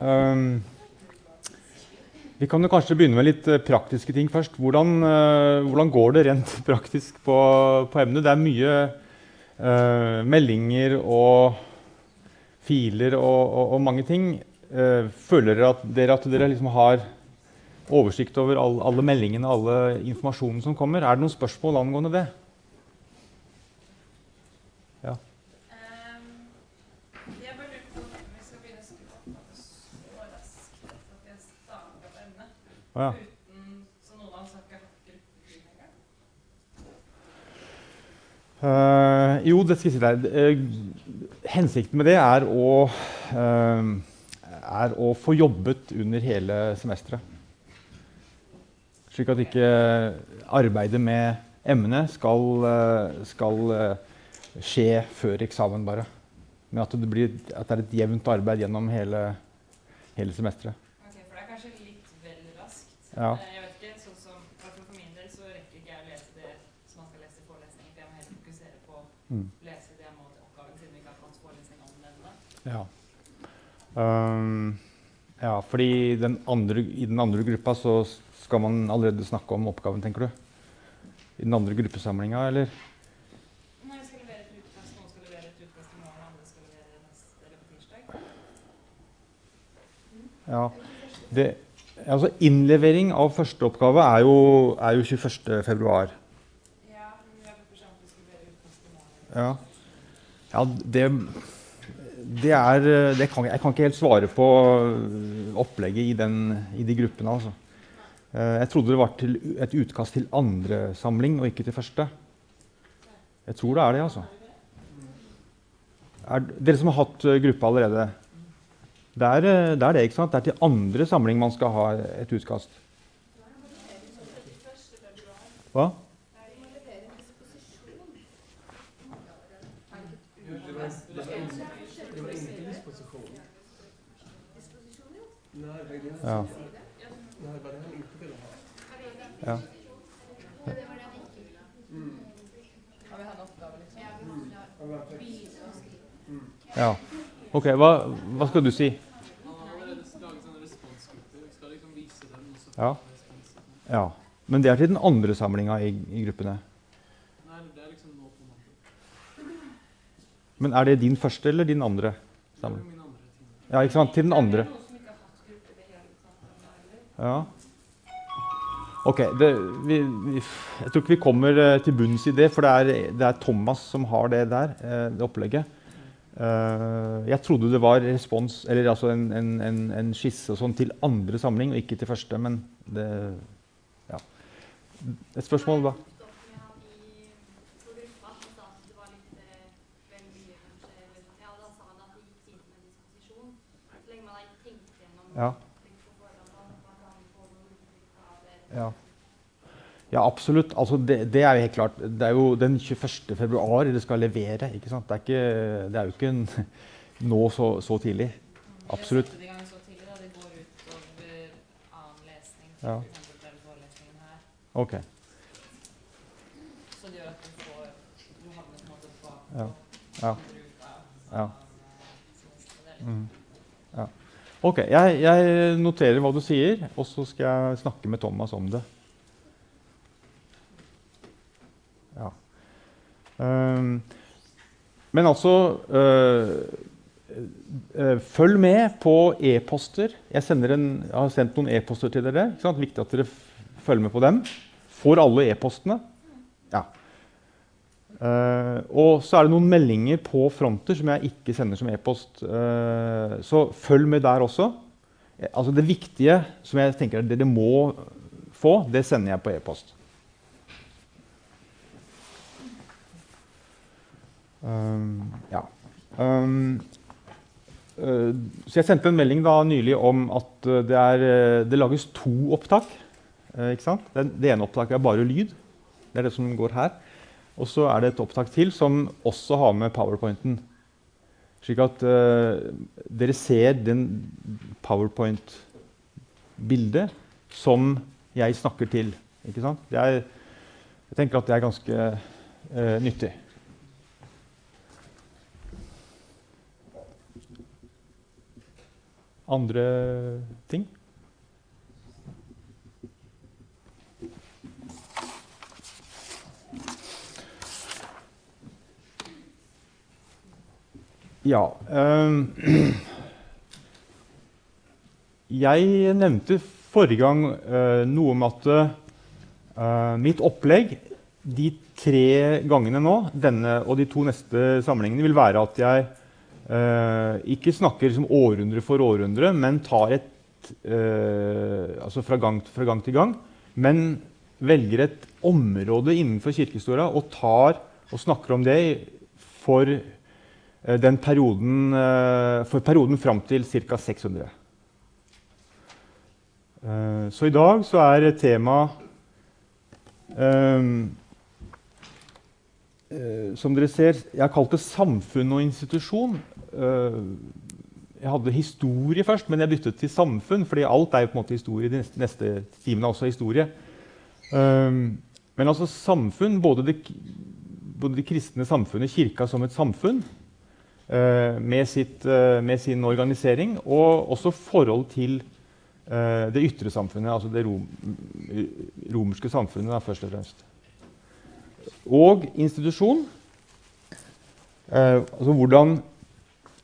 Um, vi kan jo kanskje begynne med litt uh, praktiske ting først. Hvordan, uh, hvordan, går det rent praktisk på, på emnet? Det er mye uh, meldinger og filer og, og, og mange ting. føler dere at dere, at dere liksom har oversikt over all, alle meldingene alle informasjonen som kommer? Er det noen spørsmål angående det? Oh, ja. Uten, så noen av oss har ikke hatt gruppebygging uh, Jo, det skal jeg si deg. Uh, hensikten med det er å, uh, er å få jobbet under hele semesteret. Slik at ikke arbeidet med emnet skal, skal skje før eksamen, bare. Men at det, blir, at det er et jevnt arbeid gjennom hele, hele semesteret. Ja. Eh, jeg vet ikke, sånn som, For min del så rekker ikke jeg å lese det som man skal lese i forelesningen. For jeg må heller fokusere på å mm. lese det jeg må til oppgaven, siden vi ikke har hatt forelesning om den Ja. Um, ja, fordi den andre, i den andre gruppa så skal man allerede snakke om oppgaven, tenker du? I den andre gruppesamlinga, eller? Nei, vi skal levere et utkast. Noen skal levere et utkast i morgen, andre skal levere neste eller på tirsdag. Ja, det... Altså, innlevering av første oppgave er jo, er jo 21. februar. Ja, ja det, det er det kan, Jeg kan ikke helt svare på opplegget i, den, i de gruppene. Altså. Eh, jeg trodde det var et utkast til andre samling og ikke til første. Jeg tror det er det, altså. Er dere som har hatt gruppe allerede? Det er, eh, det er, det ikke sant? Det er til andre samling man skal ha et utkast. Hva? Ja. ja. Ja. Ok, hva, hva skal du si? Ja. ja. Men det er til den andre samlinga i, i, gruppene? Men er det din første eller din andre samling? Ja, ikke sant? Til den andre. Ja. Ok. Det, vi, vi, jeg tror ikke vi kommer eh, til bunns i det, for det er, det er Thomas som har det der, eh, det opplegget. Uh, jeg trodde det var respons, eller altså en, en, en, en skisse sånn til andre samling, og ikke til første. Men det Ja. Et spørsmål, da? Ja. ja. Ja, absolutt. Altså, det, det, er jo helt klart. Det er jo den 21. februar det skal levere. ikke sant? Det er, ikke, det er jo ikke en, nå så, så, tidlig. Absolutt. Det er så tidlig, da. Det går utover annen lesning. Ja. Ok. Så det gjør at du får Du havner på en måte bak ja. Ja. Ja. Mm. ja. Ok. Jeg, jeg noterer hva du sier, og så skal jeg snakke med Thomas om det. Men altså uh, uh, Følg med på e-poster. Jeg, jeg, har sendt noen e-poster til dere. Viktig at dere følger med på dem. Får alle e-postene. Ja. Uh, og så er det noen meldinger på fronter som jeg ikke sender som e-post. så følg med der også. Altså det viktige som jeg tenker dere må få, det sender jeg på e-post. Ja. Um, uh, så jeg sendte en melding da nylig om at uh, det, er, uh, det lages to opptak. ikke sant? Det, det, ene opptaket er bare lyd. Det er det som går her. Og så er det et opptak til som også har med powerpointen. Slik at dere ser den powerpoint-bildet som jeg snakker til. Ikke sant? Er, jeg tenker at det er ganske nyttig. Andre ting? Ja øh, Jeg nevnte forrige gang øh, noe om at øh, mitt opplegg de tre gangene nå, denne og de to neste samlingene, vil være at jeg ikke snakker liksom århundre for århundre, men tar et eh, Altså fra gang, fra gang, til gang. Men velger et område innenfor kirkehistoria og tar og snakker om det for eh, den perioden, eh, for perioden fram til ca. 600. Eh, så i dag så er temaet um, Som dere ser, jeg har kalt det samfunn og institusjon. Uh, jeg hadde historie først, men jeg byttet til samfunn, fordi alt er jo på en måte historie. De neste, neste timene er også historie. Um, men altså samfunn, både det, både det, kristne samfunnet, kirka som et samfunn, med, sitt, med, sin organisering, og også forhold til Eh, det ytre samfunnet, altså det rom, romerske samfunnet, da, først og fremst. Og institusjon. Eh, altså hvordan,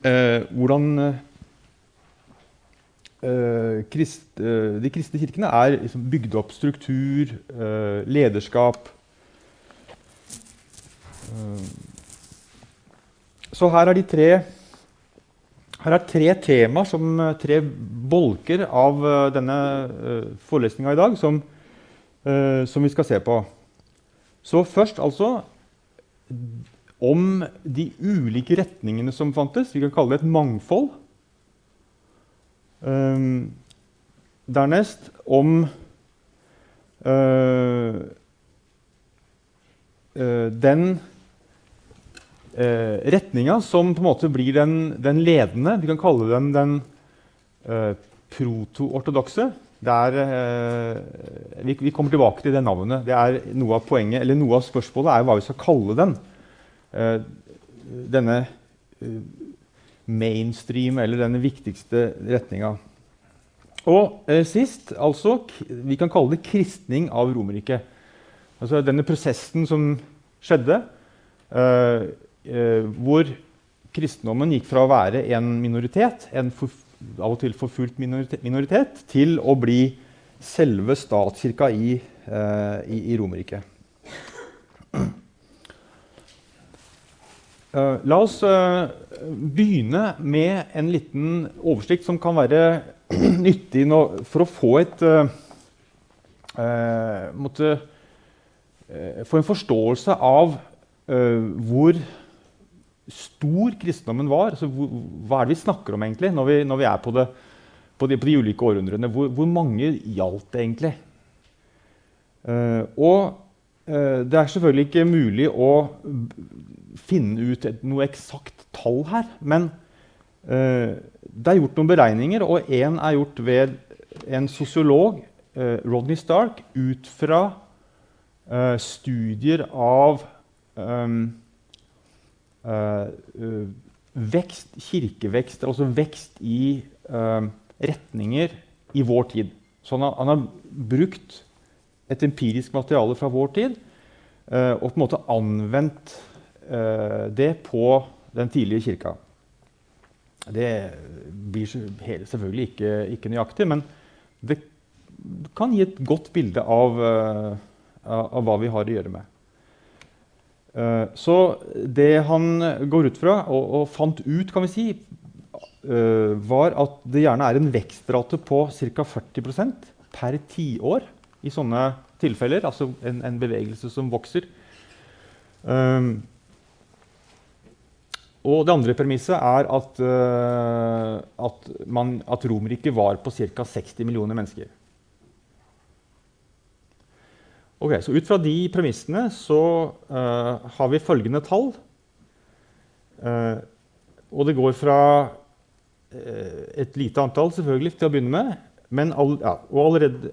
eh, hvordan eh, krist, eh, De kristne kirkene er liksom bygd opp struktur, eh, lederskap Så her er de tre her er tre temaer, som, eh, tre bolker av denne forelesninga i dag, som, som, vi skal se på. Så først altså om de ulike retningene som fantes. Vi kan kalle det et mangfold. Um, dernest om den uh, retninga som på en måte blir den, den, ledende. Vi kan kalle den den uh, proto-ortodokse. Eh, vi, vi, kommer tilbake til det navnet. Det er Noe av poenget, eller noe av spørsmålet er hva vi skal kalle den. Eh, denne eh, mainstream, eller denne viktigste retninga. Og sist, altså Vi kan kalle det kristning av Romerriket. Altså denne prosessen som skjedde. Hvor kristendommen gikk fra å være en minoritet, en for, av og til forfulgt minoritet, til å bli selve statskirka i, eh, i, i Romerike. Uh, la oss uh, begynne med en liten oversikt som kan være nyttig for å få et måtte, Få en forståelse av hvor stor kristendommen var. Altså, hva er det vi snakker om egentlig når vi, når vi er på, det, på, de, på, de, ulike århundrene? Hvor, hvor mange gjaldt det egentlig? Uh, og uh, det er selvfølgelig ikke mulig å finne ut et, noe eksakt tall her. Men uh, det er gjort noen beregninger, og én er gjort ved en sosiolog, Rodney Stark, ut fra studier av um, vekst, kirkevekst, altså vekst i uh, retninger i vår tid. Så han har, han har, brukt et empirisk materiale fra vår tid og på en måte anvendt det på den tidlige kirka. Det blir selvfølgelig ikke, ikke nøyaktig, men det kan gi et godt bilde av, av hva vi har å gjøre med. Eh, så det han går ut fra, og, og fant ut, kan vi si, uh, var at det gjerne er en vekstrate på ca. 40% per tiår i sånne tilfeller. Altså en, en bevegelse som vokser. Um, og det andre premisset er at, uh, at, at Romerriket var på ca. 60 millioner mennesker. Ok, så Ut fra de premissene så uh, har vi følgende tall. Uh, og det går fra uh, et lite antall selvfølgelig til å begynne med. Men all, ja, og, allerede,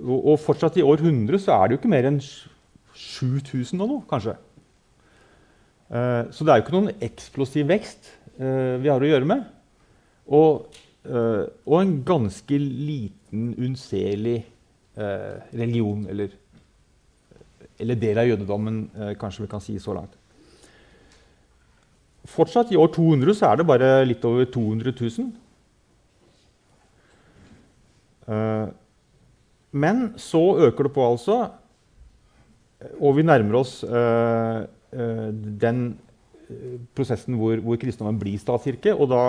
og, og, fortsatt i år 100 så er det jo ikke mer enn 7000 og noe, kanskje. så det er jo ikke noen eksplosiv vekst vi har å gjøre med. Og og en ganske liten, unnselig religion. Eller, eller, del av jødedommen, eh, kanskje vi kan si så langt. Fortsatt i år 200 så er det bare litt over 200 000. Uh, men så øker det på, altså. Og vi nærmer oss uh, den prosessen hvor, hvor kristendommen blir statskirke. Og da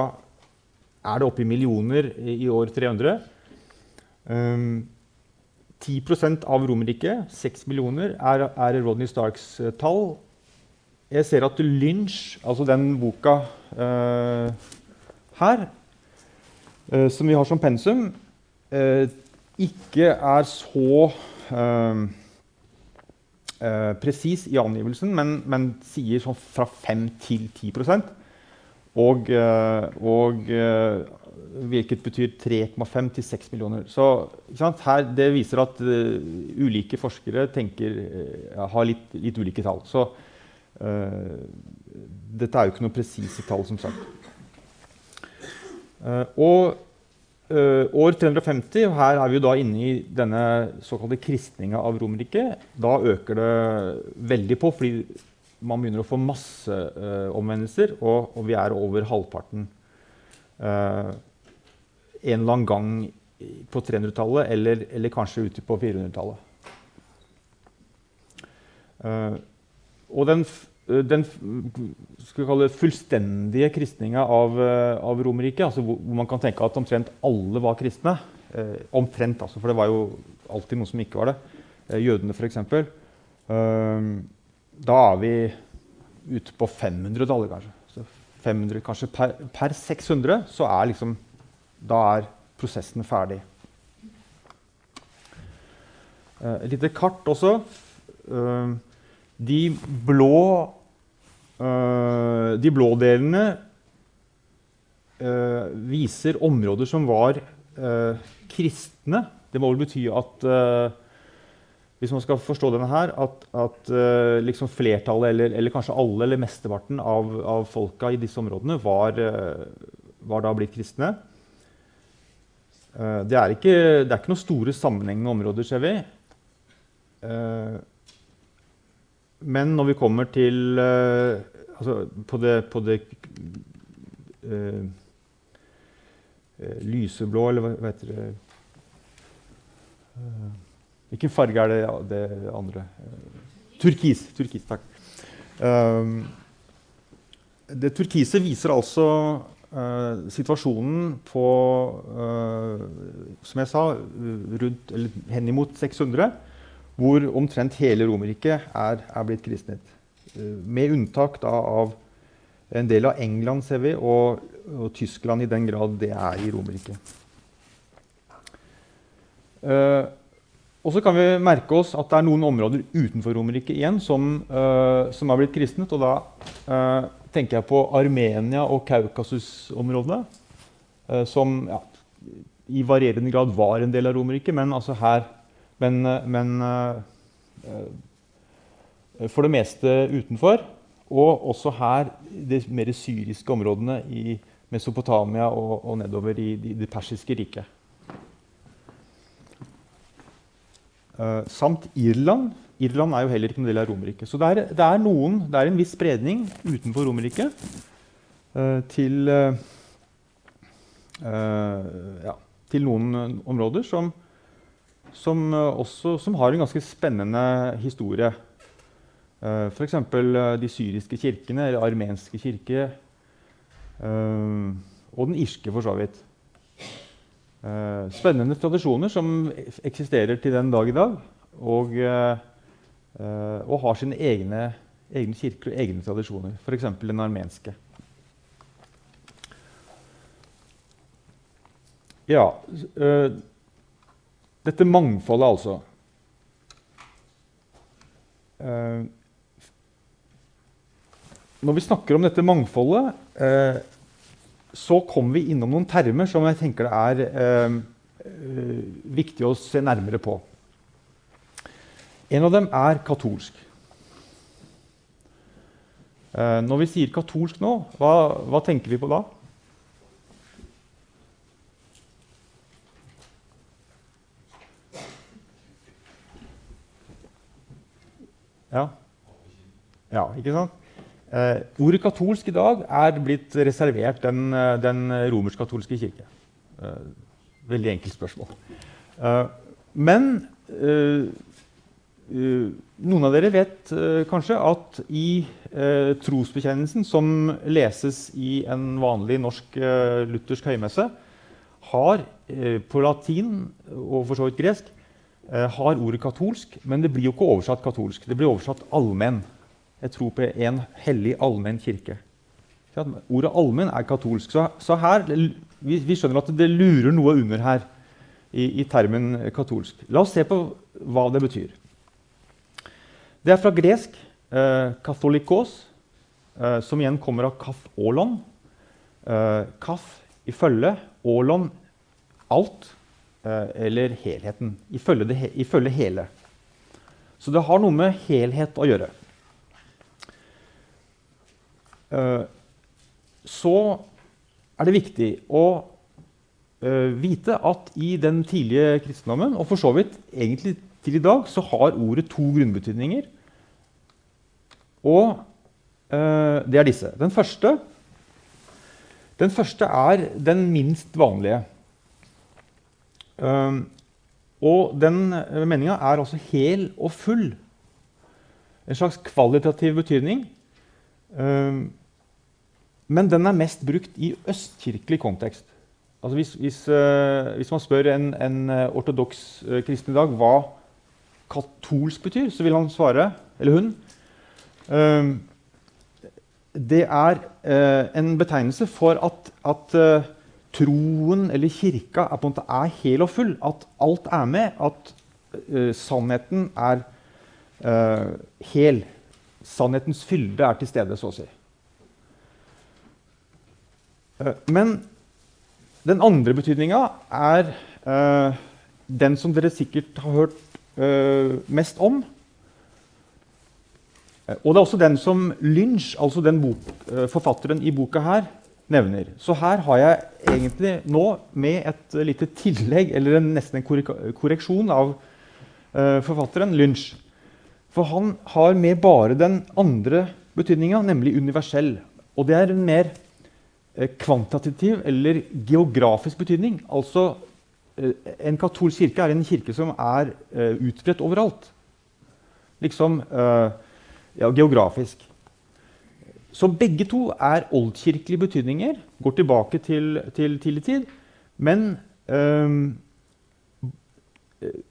er det oppe i millioner i år 300. Um, 10% av Romerriket, 6 millioner, er, er Rodney Starks tall. Jeg ser at Lynch, altså den boka uh, her, uh, som vi har som pensum, uh, ikke er så presis i angivelsen, men, men sier sånn fra 5 til 10% og, og hvilket betyr 3,5 til 6 millioner. Så her, Det viser at ulike forskere tenker, har litt, litt ulike tall. Så Uh, dette er jo ikke noe presise tall, som sagt. Uh, og uh, år 350, og her er vi da inne i denne såkalte kristninga av Romerriket, da øker det veldig på, fordi man begynner å få masse omvendelser, og, og, vi er over halvparten en eller annen gang på 300-tallet, eller, eller, kanskje ute på 400-tallet. og den Eh, den fullstendige kristninga av, eh, av Romerriket, altså hvor, man kan tenke at omtrent alle var kristne eh, Omtrent, altså, for det var jo alltid noen som ikke var det. Eh, jødene, f.eks. Uh, da er vi ute på 500-tallet, kanskje. Så 500, kanskje per, per, 600 så er liksom Da er prosessen ferdig. Eh, et lite kart også. Uh, de blå, uh, de blå delene viser områder som var kristne. Det må vel bety at hvis man skal forstå denne her, at, at liksom flertallet, eller, eller, kanskje alle eller mesteparten av, av folka i disse områdene var, var da blitt kristne. Det er, ikke, det er ikke noen store sammenhengende områder, ser vi. Men når vi kommer til altså på det, på det uh, lyseblå, eller hva, heter det uh, Hvilken farge er det, det andre? turkis. Turkis, takk. det turkise viser altså situasjonen på Som jeg sa, rundt, eller henimot 600 hvor omtrent hele Romerriket er, er, blitt kristnet. Uh, med unntak da, av en del av England, ser vi, og, og Tyskland i den grad det er i Romerriket. Uh, og så kan vi merke oss at det er noen områder utenfor Romerriket igjen som, uh, som, er blitt kristnet. Og da uh, tenker jeg på Armenia og Kaukasus-områdene, som ja, i varierende grad var en del av Romerriket, men altså her men, eh, men uh, for det meste utenfor. Og også her de mer syriske områdene i Mesopotamia og, og nedover i, i, det persiske riket. Uh, samt Irland. Irland er jo heller ikke en del av Romerriket. Så det er, det er, noen, det er en viss spredning utenfor Romerriket uh, til, ja, til noen områder som, som, eh, også, som har en ganske spennende historie. Uh, F.eks. De syriske kirkene, eller armenske kirke. Og den irske, for så vidt. Uh, spennende tradisjoner som eksisterer til den dag i dag. Og, og har sine egne, egne, kirker og egne tradisjoner. F.eks. den armenske. Ja, dette mangfoldet, altså. Eh, når vi snakker om dette mangfoldet, eh, så kommer vi innom noen termer som jeg tenker det er ehm, eh, viktig å se nærmere på. En av dem er katolsk. Eh, når vi sier katolsk nå, hva, hva tenker vi på da? Ja. ja, ikke sant? Eh, ordet katolsk i dag er blitt reservert den, eh, den romersk-katolske kirke. Eh, veldig enkelt spørsmål. Men noen av dere vet kanskje at i trosbekjennelsen som leses i en vanlig norsk luthersk høymesse, har på latin og for så vidt gresk har ordet katolsk, men det blir jo ikke oversatt katolsk. Det blir oversatt allmenn. Jeg tror på en hellig allmenn kirke. Ordet allmenn er katolsk. Så, så her, vi, vi, skjønner at det lurer noe under her i, i, termen katolsk. La oss se på hva det betyr. Det er fra gresk eh, katholikos, eh, som igjen kommer av kath ålon. Eh, kath ifølge, ålon alt, eh, eller helheten. Ifølge, det, ifølge hele. Så det har noe med helhet å gjøre. Eh, så er det viktig å eh, vite at i den tidlige kristendommen, og for så vidt egentlig til i dag, så har ordet to grunnbetydninger. Og eh, det er disse. Den første, den første er den minst vanlige. og den meninga er altså hel og full. En slags kvalitativ betydning. Men den er mest brukt i østkirkelig kontekst. Altså hvis, hvis, uh, hvis, man spør en, en uh, ortodoks uh, kristen i dag hva katolsk betyr, så vil han svare, eller hun Det er en betegnelse for at, at troen eller kirka er, på en måte er hel og full. At alt er med. At sannheten er hel. Sannhetens fylde er til stede, så å si. Eh, men den andre betydninga er uh, den som dere sikkert har hørt uh, mest om. Og det er også den som Lynch, altså den bok, uh, forfatteren i boka her, nevner. Så her har jeg egentlig nå med et lite tillegg, eller en, nesten en korreksjon av forfatteren Lynch. For han har med bare den andre betydninga, nemlig universell. Og det er en mer Eh, kvantitativ eller geografisk betydning. Altså, eh, En katolsk kirke er en kirke som er uh, utbredt overalt. Liksom ja, geografisk. Så begge to er oldkirkelige betydninger. Går tilbake til, til tidlig tid. Men um,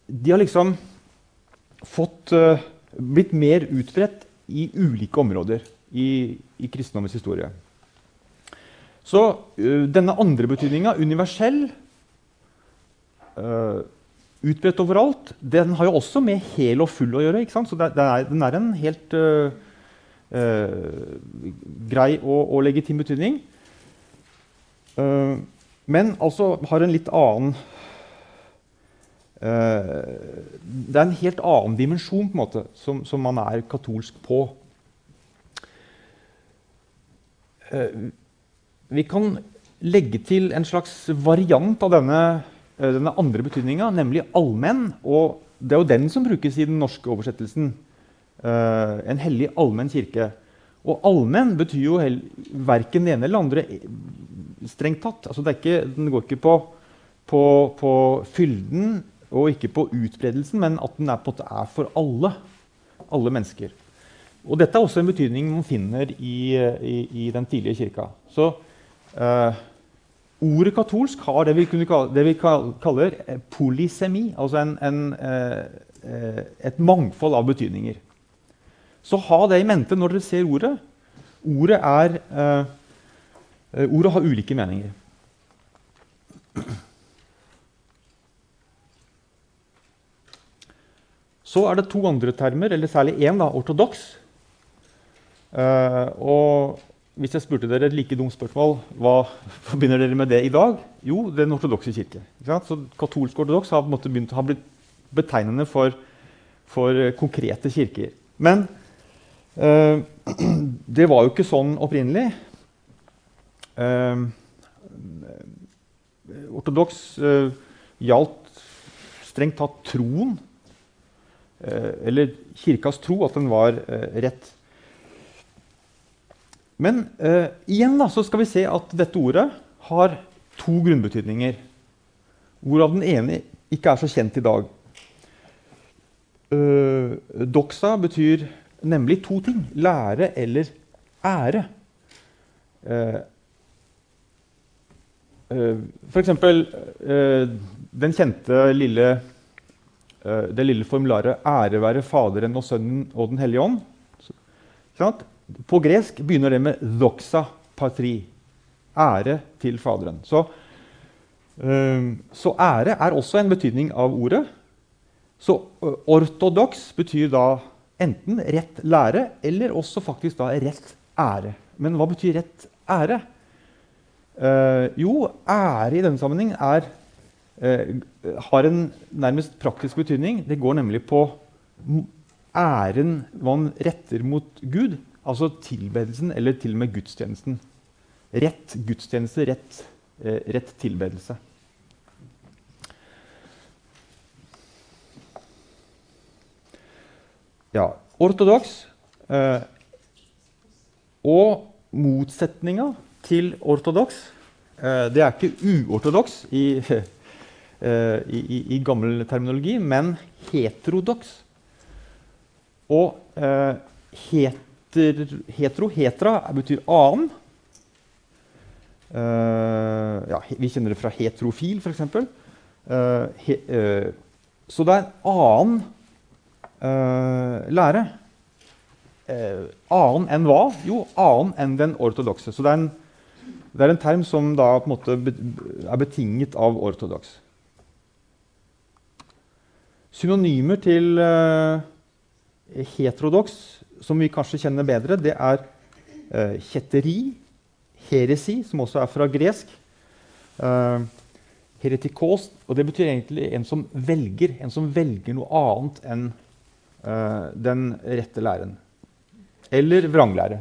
de har liksom fått uh, blitt mer utbredt i ulike områder i, i kristendommens historie. Så uh, denne andre betydninga, universell, uh, utbredt overalt, den har jo også med hel og full å gjøre. ikke sant? Så det, er, den er en helt uh, grei og, og, legitim betydning. men altså har en litt annen Det er en helt annen dimensjon på en måte, som, som man er katolsk på. Vi kan legge til en slags variant av denne, eh, denne andre betydninga, nemlig allmenn. Og det er jo den som brukes i den norske oversettelsen. Uh, en hellig allmenn kirke. Og allmenn betyr jo verken det ene eller andre strengt tatt. Altså ikke, den går ikke på, på, på, fylden og ikke på utbredelsen, men at den er, på er for alle. Alle mennesker. Og dette er også en betydning man finner i, i, i den tidlige kirka. Så ordet katolsk har det vi, kalle, det vi kaller polysemi, altså en, en, uh, et mangfold av betydninger. Så ha det i mente når dere ser ordet. Ordet, er, uh, ordet har ulike meninger. Så er det to andre termer, eller særlig én, ortodoks. og hvis jeg spurte dere et like dumt spørsmål, hva forbinder dere med det i dag? Jo, den ortodokse kirke. Så Katolsk ortodoks har, begynt, har blitt betegnende for, for, eh, konkrete kirker. Men eh, det var jo ikke sånn opprinnelig. Eh, ortodoks eh, gjaldt strengt tatt troen. eh, Eller kirkas tro at den var eh, rett. Men eh, igjen da, så skal vi se at dette ordet har to grunnbetydninger. Hvorav den ene ikke er så kjent i dag. Uh, doxa betyr nemlig to ting. Lære eller ære. Uh, uh, for eksempel den kjente lille, det lille formularet 'Ære være Faderen og Sønnen og Den hellige ånd'. På gresk begynner det med 'doxa patri'. Ære til Faderen. Så, så ære er også en betydning av ordet. Så ortodoks betyr da enten rett lære eller også faktisk da rett ære. Men hva betyr rett ære? Uh, jo, ære i denne sammenheng er, uh, har en nærmest praktisk betydning. Det går nemlig på æren man retter mot Gud. Altså tilbedelsen, eller til og med gudstjenesten. Rett gudstjeneste, rett, uh, rett tilbedelse. Ja, ortodoks. Eh, og motsetninga til ortodoks eh, Det er ikke uortodoks i, eh, i, i, gammel terminologi, men heterodoks. Og eh, heter, hetero, hetra, betyr annen. Uh, ja, vi kjenner det fra heterofil, f.eks. Uh, he, uh, så det er en annen uh, lære. Annen enn hva? Jo, annen enn den ortodokse. Så det er en, det er en term som da på en måte er betinget av ortodoks. Synonymer til heterodoks, som vi kanskje kjenner bedre, det er uh, kjetteri, heresi, som også er fra gresk. Uh, heretikos, og det betyr egentlig en som velger, en som velger noe annet enn uh, den rette læren. Eller vranglære.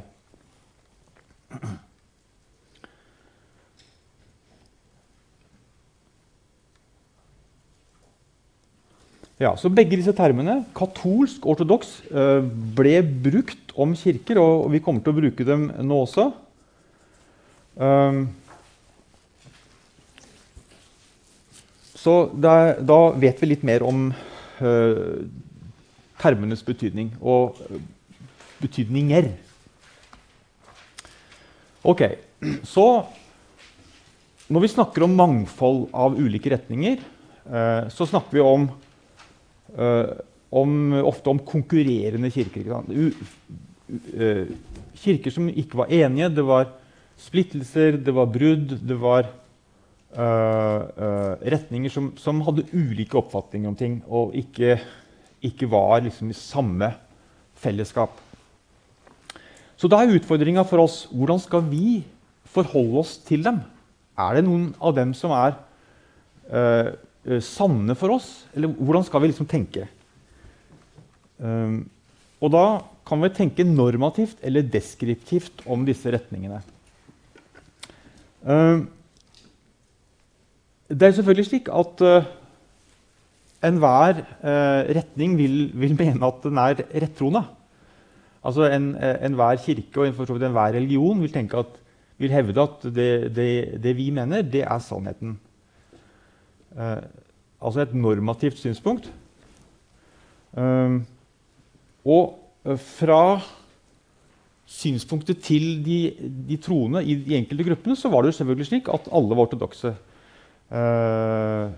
Ja, så Begge disse termene, katolsk og ortodoks, uh, ble brukt om kirker, og vi kommer til å bruke dem nå også. Um, så da vet vi litt mer om uh, termenes betydning og eh, betydninger. Ok, så Når vi snakker om mangfold av ulike retninger, eh, så snakker vi om, eh, om, ofte om konkurrerende kirker. U, uh, kirker som ikke var enige. Det var splittelser, det var brudd, det var uh, retninger som, som, hadde ulike oppfatninger om ting. og ikke ikke var liksom i samme fellesskap. Så da er utfordringa for oss hvordan skal vi forholde oss til dem. Er det noen av dem som er sanne for oss? Eller hvordan skal vi liksom tenke? Um, og da kan vi tenke normativt eller deskriptivt om disse retningene. Um, det er selvfølgelig slik at uh, enhver uh, retning vil, vil, mene at den er rettroende. Altså Enhver en kirke og enhver religion vil, tenke at, vil hevde at det, det, det, vi mener, det er sannheten. Eh, altså et normativt synspunkt. Um, og eh, fra synspunktet til de, de, troende i de enkelte gruppene så var det jo selvfølgelig slik at alle var ortodokse. Uh,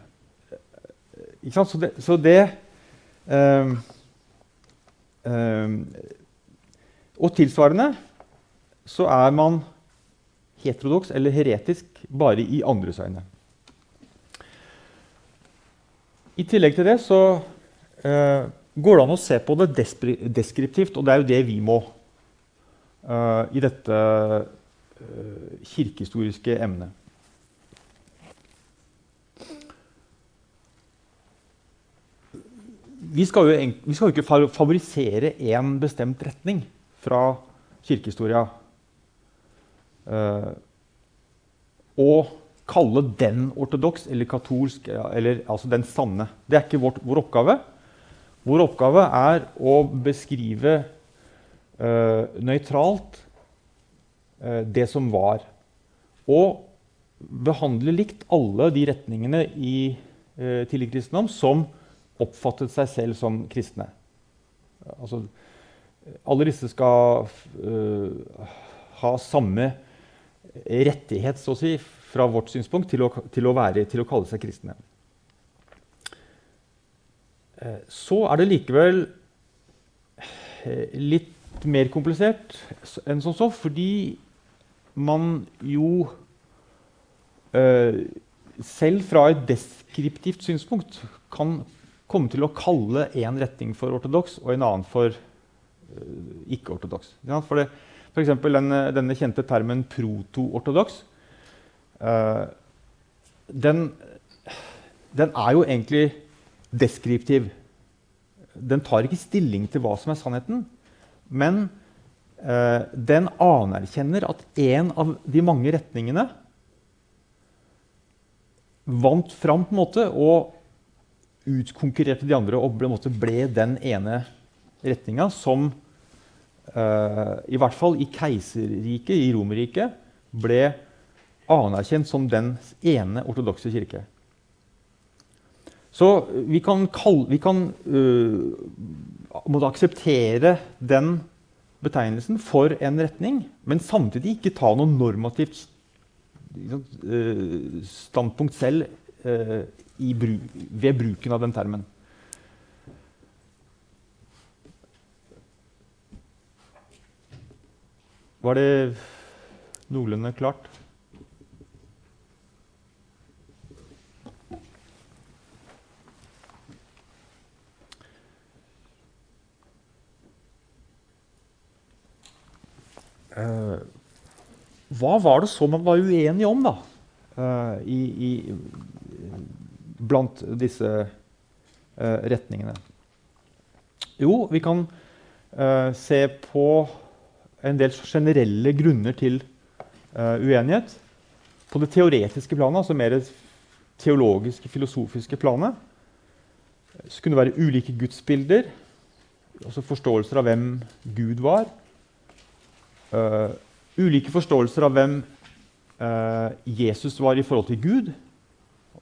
så det, så det um, um, Og tilsvarende så er man heterodoks eller heretisk bare i andres øyne. I tillegg til det så uh, går det an å se på det deskriptivt, og det er jo det vi må uh, i dette uh, kirkehistoriske emnet. vi skal jo vi skal ikke favorisere én bestemt retning fra kirkehistoria. Og kalle den ortodoks eller katolsk, eller altså den sanne. Det er ikke vår, vår oppgave. Vår oppgave er å beskrive uh, nøytralt uh, det som var. Og behandle likt alle de retningene i uh, tidlig kristendom som oppfattet seg selv som kristne. Altså, alle disse skal ha samme rettighet så å si, fra vårt synspunkt til å, til å, være, til å kalle seg kristne. Eh, så er det likevel eh, litt mer komplisert enn som så, fordi man jo eh, selv fra et deskriptivt synspunkt kan komme til å kalle én retning for ortodoks og en annen for ikke-ortodoks. For for, eksempel den, denne kjente termen proto-ortodoks. Uh, den, den, er jo egentlig deskriptiv. Den tar ikke stilling til hva som er sannheten, men uh, den anerkjenner at en av de mange retningene vant fram på en måte og utkonkurrerte de andre og ble, den ene retninga som uh, i hvert fall i keiserriket, i Romerriket, ble anerkjent som den ene ortodokse kirke. Så vi kan, kalle, vi kan uh, akseptere den betegnelsen for en retning, men samtidig ikke ta noe normativt uh, standpunkt selv uh, bru ved bruken av den termen. Var det noenlunde klart? Hva var det så man var uenige om, da? Uh, i, i, blant disse uh, retningene. Jo, vi kan se på en del generelle grunner til uenighet. På det teoretiske planet, altså mer teologiske, filosofiske planet, så kunne det være ulike gudsbilder, altså forståelser av hvem Gud var. Uh, ulike forståelser av hvem uh, Jesus var i forhold til Gud.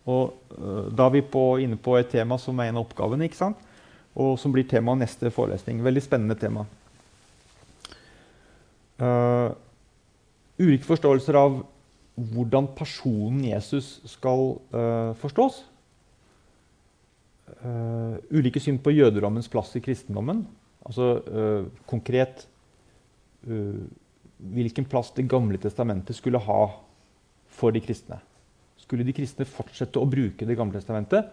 Og Da er vi på, inne på et tema som er en av oppgavene, og som blir tema neste forelesning. Veldig spennende tema. Uh, ulike forståelser av hvordan personen Jesus skal uh, forstås. Uh, ulike syn på jødedommens plass i kristendommen. Altså konkret hvilken plass Det gamle testamentet skulle ha for de kristne. Skulle de kristne fortsette å bruke Det gamle testamentet,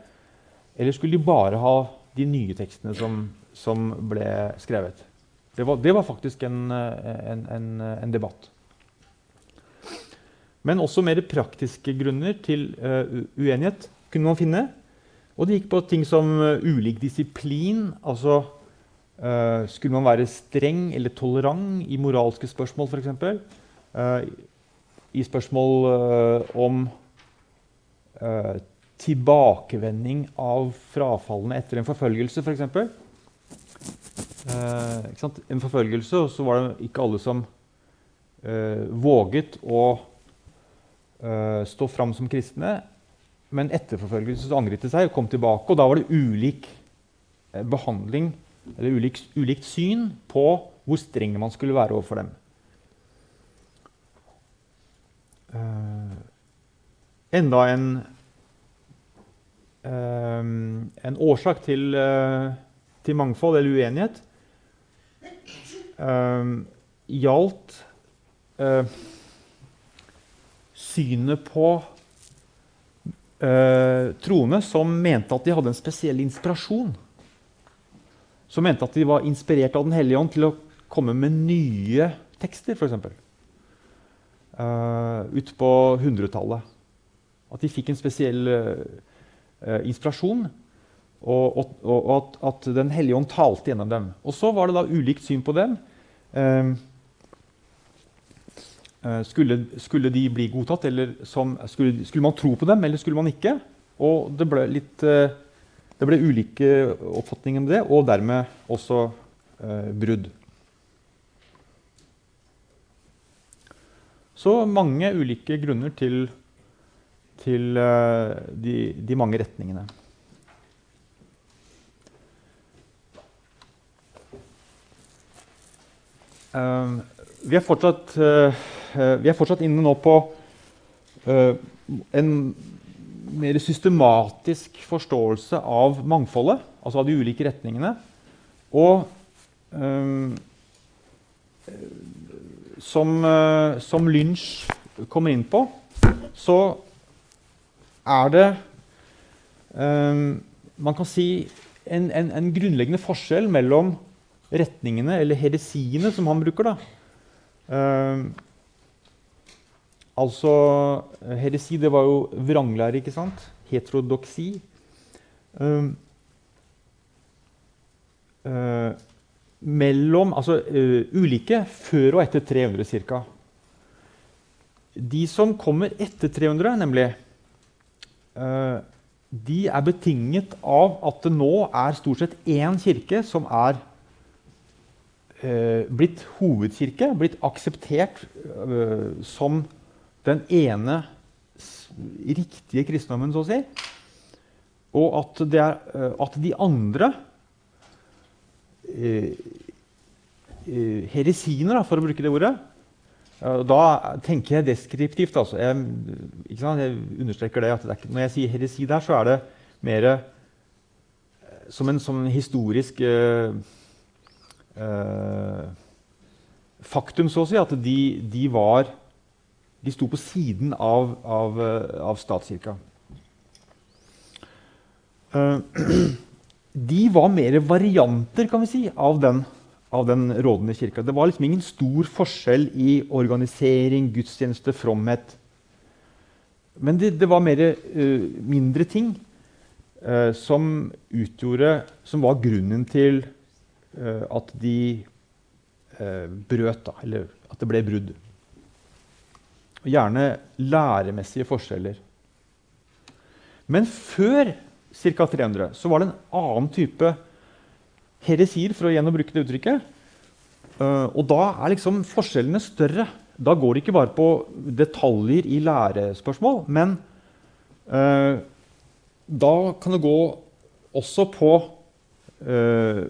eller skulle de bare ha de nye tekstene som, som ble skrevet? Det var, det var faktisk en, en, en, en, debatt. Men også mer praktiske grunner til uh, uenighet kunne man finne. Og det gikk på ting som uh, ulik disiplin. Altså skulle man være streng eller tolerant i moralske spørsmål, f.eks. Uh, I spørsmål om tilbakevending av frafallene etter en forfølgelse, f.eks. Eh, en forfølgelse, og så var det ikke alle som eh, våget å eh, stå fram som kristne. Men etter forfølgelse så angret de seg og kom tilbake. Og da var det ulik eh, behandling eller ulikt, ulikt syn på hvor streng man skulle være overfor dem. Uh, enda en, uh, en årsak til, uh, til mangfold eller uenighet gjaldt synet på troende som mente at de hadde en spesiell inspirasjon. Som mente at de var inspirert av Den hellige ånd til å komme med nye tekster, f.eks. Uh, ut på 100-tallet. At de fikk en spesiell uh, inspirasjon og, og, og at, at, Den hellige ånd talte gjennom dem. Og Så var det da ulikt syn på dem. Eh, eh, skulle, skulle, de bli godtatt, eller som, skulle, skulle, man tro på dem, eller skulle man ikke? Og det ble litt eh, Det ble ulike oppfatninger med det, og dermed også eh, brudd. Så mange ulike grunner til, til eh, de, de, mange retningene. Uh, vi, er fortsatt, uh, vi, er fortsatt, inne nå på uh, en mer systematisk forståelse av mangfoldet, altså av de ulike retningene. Og um, som, uh, som Lynch kommer inn på, så er det um, Man kan si en, en, en, grunnleggende forskjell mellom retningene, eller heresiene, som han bruker. da. Um, Altså, Heresi det var jo vranglære, ikke sant? Heterodoksi. Um, uh, mellom Altså uh, ulike før og etter 300 ca. De som kommer etter 300, nemlig uh, De er betinget av at det nå er stort sett én kirke som er blitt hovedkirke, blitt akseptert som den ene riktige kristendommen, så å si. Og at, er, eh, at de andre eh, eh, heresiene, for å bruke det ordet Da tenker jeg deskriptivt. Altså. Jeg, jeg, understreker det, at det ikke, Når jeg sier heresi der, så er det mer som en som historisk eh, eh, faktum, så å si. At de, de var de sto på siden av, av, eh, av statskirka. Uh, de var mer varianter kan vi si, av den, av den rådende kirka. Det var liksom ingen stor forskjell i organisering, gudstjeneste, fromhet. Men det, det var mer, uh, mindre ting uh, som utgjorde Som var grunnen til at de brøt, da, eller at det ble brudd. Gjerne læremessige forskjeller. Men før ca. 300 så var det en annen type heresier, for å igjen bruke det uttrykket. Uh, og da er liksom forskjellene større. Da går det ikke bare på detaljer i lærespørsmål, men uh, da kan det gå også på uh,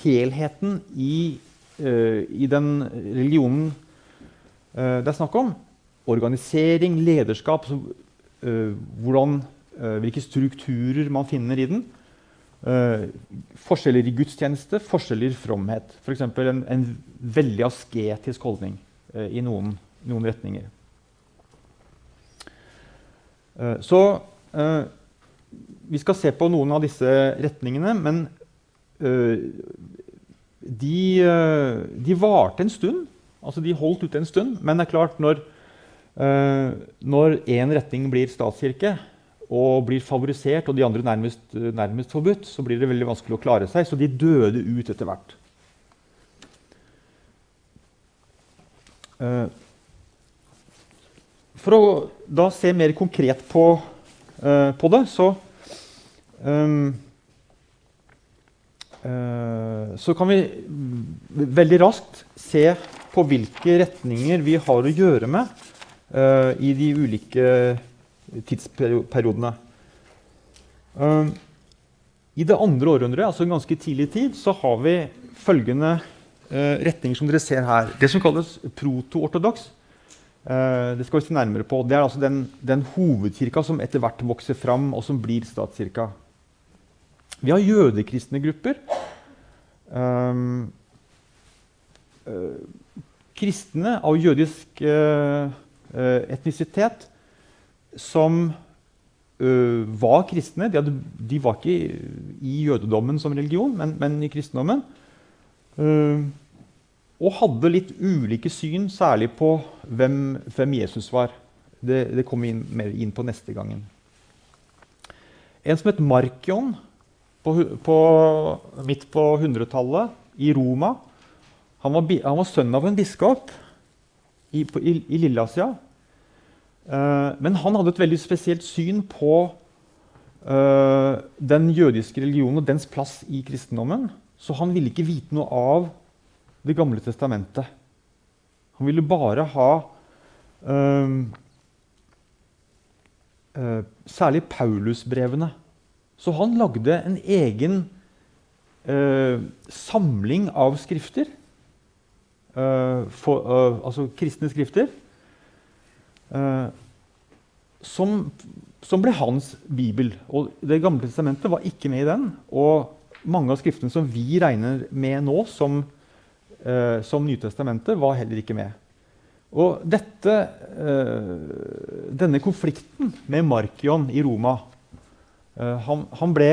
helheten i, i den religionen det er snakk om organisering, lederskap, uh, hvordan, uh, hvilke strukturer man finner i den. Uh, forskjeller i gudstjeneste, forskjeller i fromhet. F.eks. En, en veldig asketisk holdning i noen, noen, retninger. så vi skal se på noen av disse retningene, men de, de varte en stund. Altså de holdt ute en stund, men det er klart når når én retning blir statskirke og blir favorisert, og de andre nærmest, nærmest, forbudt, så blir det veldig vanskelig å klare seg. Så de døde ut etter hvert. Uh, for å da se mer konkret på, uh, på det, så um, Så kan vi veldig raskt se på hvilke retninger vi har å gjøre med i de ulike tidsperiodene. Uh, I det andre århundret, altså en ganske tidlig tid, så har vi følgende uh, retninger som dere ser her. Det som kalles proto-ortodoks. det skal vi se nærmere på. Det er altså den, den hovedkirka som etter hvert vokser fram, og som blir statskirka. Vi har jødekristne grupper. Kristne av jødisk Eh, etnisitet som uh, var kristne. De, hadde, de, var ikke i jødedommen som religion, men, men i kristendommen. Uh, og hadde litt ulike syn, særlig på hvem, hvem Jesus var. Det, det kommer vi inn, mer inn på neste gangen. En som het Markion på, på, midt på 100-tallet, i Roma. Han var, han var sønn av en biskop i, i, i Lilleasia. Uh, men han hadde et veldig spesielt syn på uh, den jødiske religionen og dens plass i kristendommen. Så han ville ikke vite noe av Det gamle testamentet. Han ville bare ha uh, Særlig Paulusbrevene. Så han lagde en egen samling av skrifter. Eh, for, eh, altså kristne skrifter. eh, som, som ble hans bibel. Og Det gamle testamentet var ikke med i den. Og mange av skriftene som vi regner med nå som, uh, som Nytestamentet, var heller ikke med. Og dette, uh, denne konflikten med Markion i Roma uh, han, han, ble,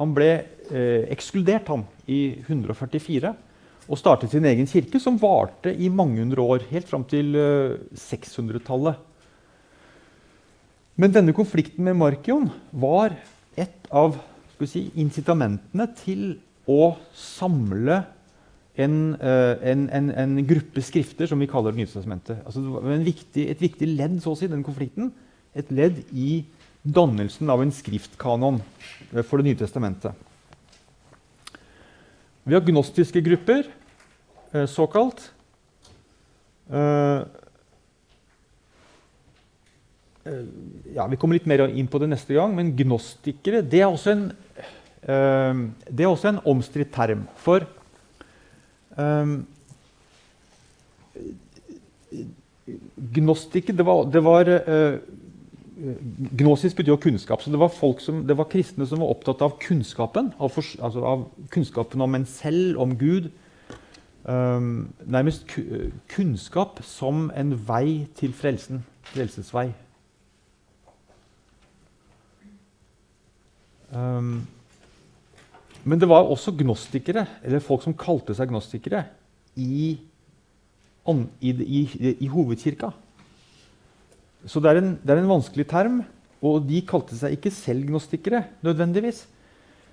han ble uh, ekskludert han, i 144 og startet sin egen kirke, som varte i mange hundre år, helt fram til 600-tallet. Men denne konflikten med Markion var et av si, incitamentene til å samle en, en, en, en, gruppe skrifter som vi kaller Det nye testamentet. Altså, det var viktig, et viktig ledd så å si, den konflikten. Et ledd i dannelsen av en skriftkanon for Det nye testamentet. Vi har gnostiske grupper, såkalt. Ja, Vi kommer litt mer inn på det neste gang, men gnostikere det er også en, det er også en omstridt term. For gnostikere det var, det var Gnosis betyr jo kunnskap. så det var, som, det var, kristne som var opptatt av kunnskapen. Av, for, altså av kunnskapen om en selv, om Gud. Um, nærmest kunnskap som en vei til frelsen. Frelsesvei. Um, men det var også gnostikere, eller folk som kalte seg gnostikere, i, i, i, i hovedkirka. Så det er, en, det er, en, vanskelig term, og de kalte seg ikke selv gnostikere. nødvendigvis.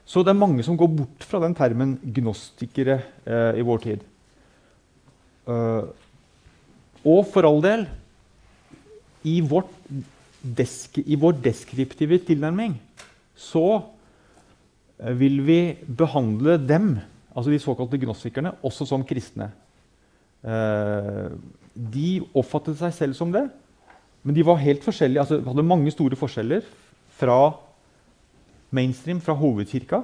Så det er mange som går bort fra den termen gnostikere eh, i vår tid. Uh, og for all del i, desk, i vår deskriptive tilnærming så Eh, vil vi behandle dem, altså de såkalte gnostikerne, også som kristne. Uh, de oppfattet seg selv som det, men de var helt forskjellige, altså hadde mange store forskjeller fra mainstream, fra hovedkirka,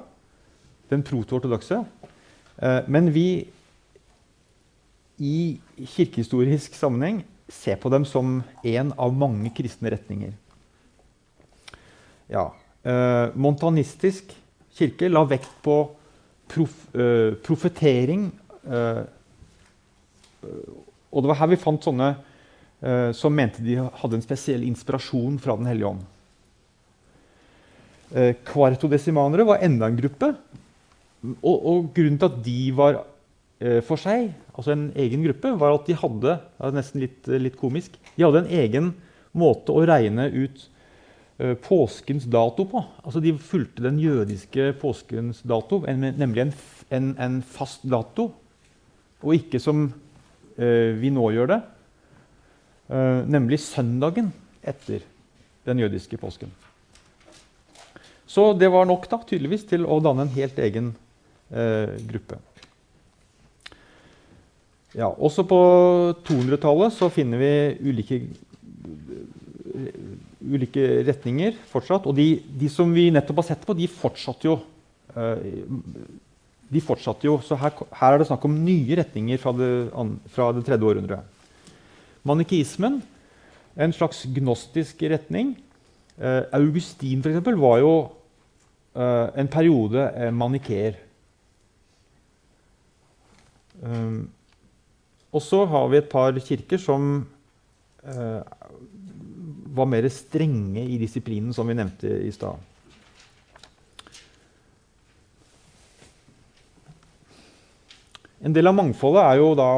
den proto-ortodokse. Eh, men vi i kirkehistorisk sammenheng ser på dem som en av mange kristne retninger. Ja, montanistisk kirke la vekt på prof, uh, profetering. Og det var her vi fant sånne som mente de hadde en spesiell inspirasjon fra Den hellige ånd. Kvartodesimanere var enda en gruppe. Og, og, grunnen til at de var for seg, altså en egen gruppe, var at de hadde nesten litt, litt komisk, de hadde en egen måte å regne ut Eh, påskens dato på. Altså De fulgte den jødiske påskens dato, nemlig en, en, en fast dato, og ikke som vi nå gjør det, nemlig søndagen etter den jødiske påsken. Så det var nok da, tydeligvis til å danne en helt egen uh, gruppe. Ja, også på 200-tallet så finner vi ulike ulike retninger fortsatt. Og de, de, som vi nettopp har sett på, de fortsatte jo. Uh, de fortsatte jo, Så her, her, er det snakk om nye retninger fra det, fra det tredje århundret. Manikeismen, en slags gnostisk retning. Eh, Augustin for eksempel, var jo eh, en periode eh, manikeer. Um, og så har vi et par kirker som uh, var mer strenge i disiplinen, som vi nevnte i stad. En del av mangfoldet er jo da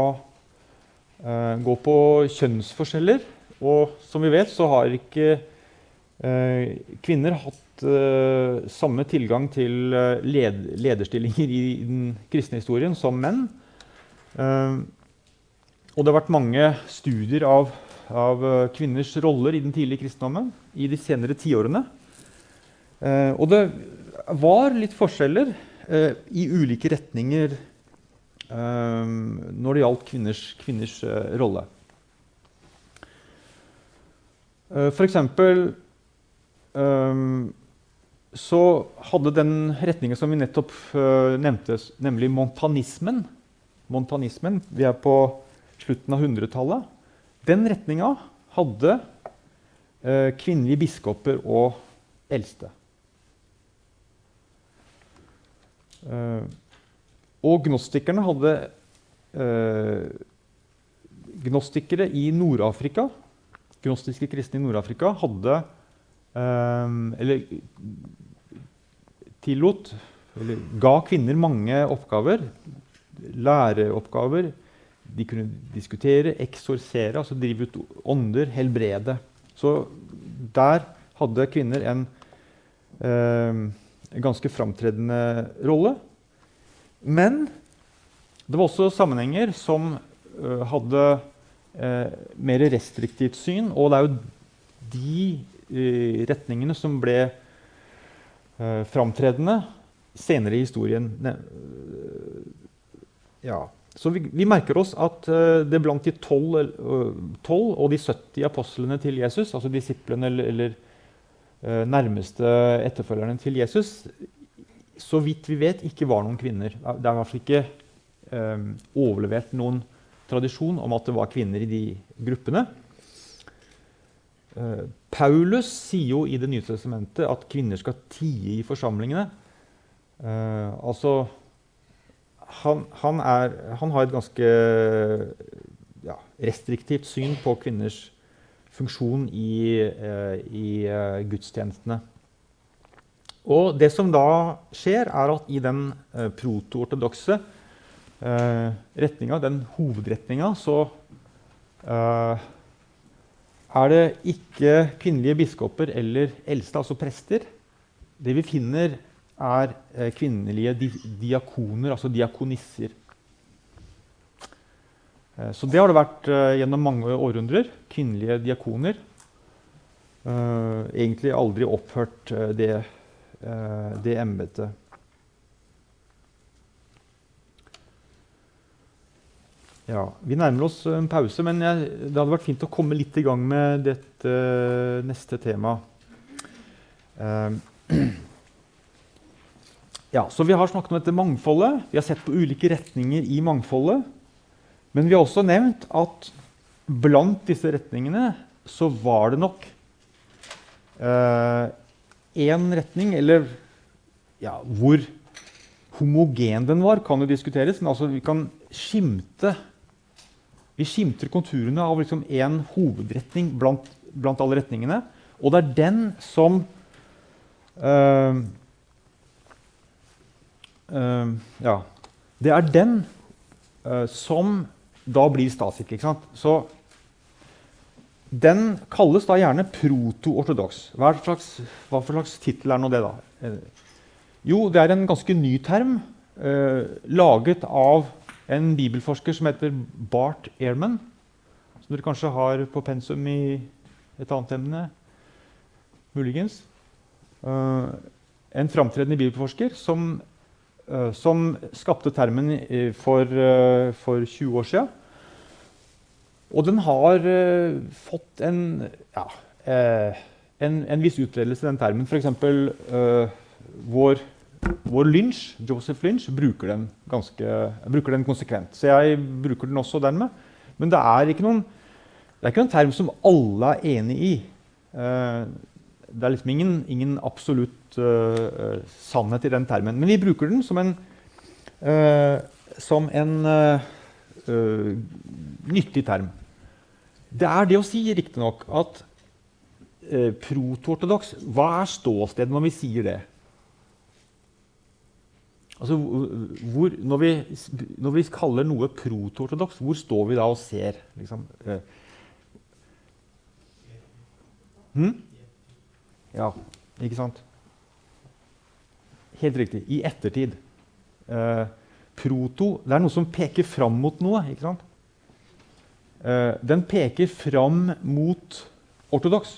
eh, gå på kjønnsforskjeller. Og som vi vet, så har ikke eh, kvinner hatt eh, samme tilgang til led lederstillinger i den kristne historien som menn. Og det har vært mange studier av av kvinners roller i den tidlige kristendommen i de senere tiårene. Og det var litt forskjeller i ulike retninger når det gjaldt kvinners, kvinners eh, rolle. Uh, for eksempel um, så hadde den retningen som vi nettopp uh, nevnte, nemlig montanismen Montanismen, Vi er på slutten av 100-tallet. Den retninga hadde kvinnelige biskoper og eldste. Og gnostikerne hadde Gnostikere i Nord-Afrika gnostiske kristne i Nord-Afrika hadde eh, Eller tillot Eller ga kvinner mange oppgaver. Læreoppgaver. De kunne diskutere, eksorsere, altså drive ut ånder, helbrede. Så der hadde kvinner en, eh, ganske framtredende rolle. Men det var også sammenhenger som uh, hadde eh, mer restriktivt syn. Og det er jo de eh, retningene som ble eh, framtredende senere i historien. Eh, ja. Så vi, vi, merker oss at det blant de tolv og de 70 apostlene til Jesus, altså disiplene eller, eller nærmeste etterfølgerne til Jesus, så vidt vi vet, ikke var noen kvinner. Det er i hvert fall ikke um, overlevert noen tradisjon om at det var kvinner i de gruppene. Uh, Paulus sier jo i Det nye testamentet at kvinner skal tie i forsamlingene. Uh, altså han, han, er, han, har et ganske ja, restriktivt syn på kvinners funksjon i, uh, i gudstjenestene. Og det som da skjer, er at i den proto-ortodokse eh, retninga, den hovedretninga, så eh, er det ikke kvinnelige biskoper eller eldste, altså prester. Det vi finner, er eh, kvinnelige di diakoner, altså diakonisser. Eh, så det har det vært eh, gjennom mange århundrer. Kvinnelige diakoner. Eh, egentlig aldri opphørt det, det embetet. Ja, Vi nærmer oss en pause, men jeg, det hadde vært fint å komme litt i gang med dette neste temaet. Ja, så Vi har snakket om dette mangfoldet. Vi har sett på ulike retninger i mangfoldet. Men vi har også nevnt at blant disse retningene så var det nok én retning, eller ja, hvor homogen den var, kan jo diskuteres. Men altså, vi kan skimte vi skimter konturene av liksom hovedretning blant, blant, alle retningene. Og det er den som øh, øh, Ja. Det er den øh, som da blir statskirke. Så den kalles da gjerne proto-ortodoks. Hva, hva, for slags tittel er nå det, da? Eh, jo, det er en ganske ny term, eh, laget av en bibelforsker som heter Bart Ehrman, som dere kanskje har på pensum i et annet emne. Muligens. Eh, en framtredende bibelforsker som, eh, som skapte termen for, uh, for, 20 år siden. Og den har fått en, ja, en, en, viss utbredelse, den termen. F.eks. Uh, vår vår Lynch, Joseph Lynch bruker den, ganske, bruker den konsekvent. Så jeg bruker den også dermed. Men det er ikke noen, det er ikke noen term som alle er enig i. Uh, det er liksom ingen, ingen absolutt uh, sannhet i den termen. Men vi bruker den som en, uh, som en nyttig term. Det er det å si, riktignok, at eh, proto-ortodoks Hva er ståstedet når vi sier det? Altså, hvor, når, vi, når, vi, kaller noe proto-ortodoks, hvor står vi da og ser? Liksom? Hm? Ja, ikke sant? Helt riktig. I ettertid. Eh, proto det er noe som peker fram mot noe. ikke sant? Eh, den peker fram mot ortodoks.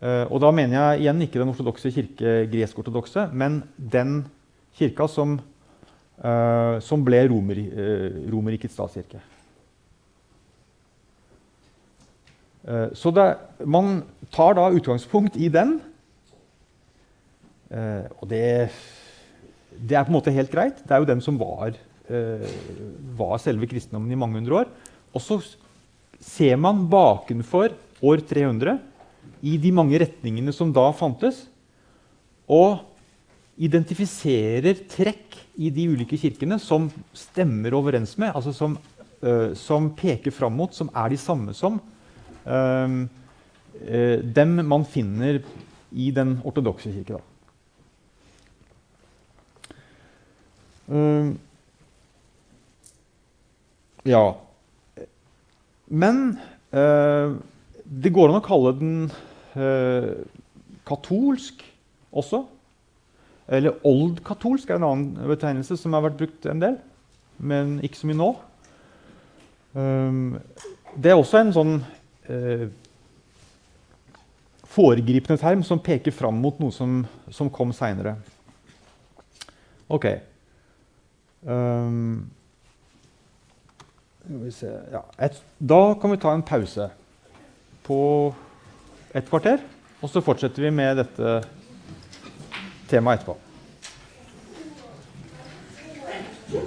Eh, og da mener jeg igjen ikke den ortodokse kirke, gresk-ortodokse, men den kirka som, eh, som ble Romer, Romerrikets statskirke. Så det, man tar da utgangspunkt i den. Og det, det, er på en måte helt greit. Det er jo den som var, var selve kristendommen i mange hundre år. Og så ser man bakenfor år 300 i de mange retningene som da fantes, og identifiserer trekk i de ulike kirkene som stemmer overens med, altså som, uh, som peker fram mot, som er de samme som uh, uh, dem man finner i den ortodokse kirke. ja Men det går an å kalle den eh, katolsk også. Eller oldkatolsk er en annen betegnelse som har vært brukt en del, men ikke så mye nå. Um, det er også en sånn eh, foregripende term som peker fram mot noe som, som kom seinere. Ok. Um, ja, et, da kan vi ta en pause på et kvarter. Og så fortsetter vi med dette temaet etterpå.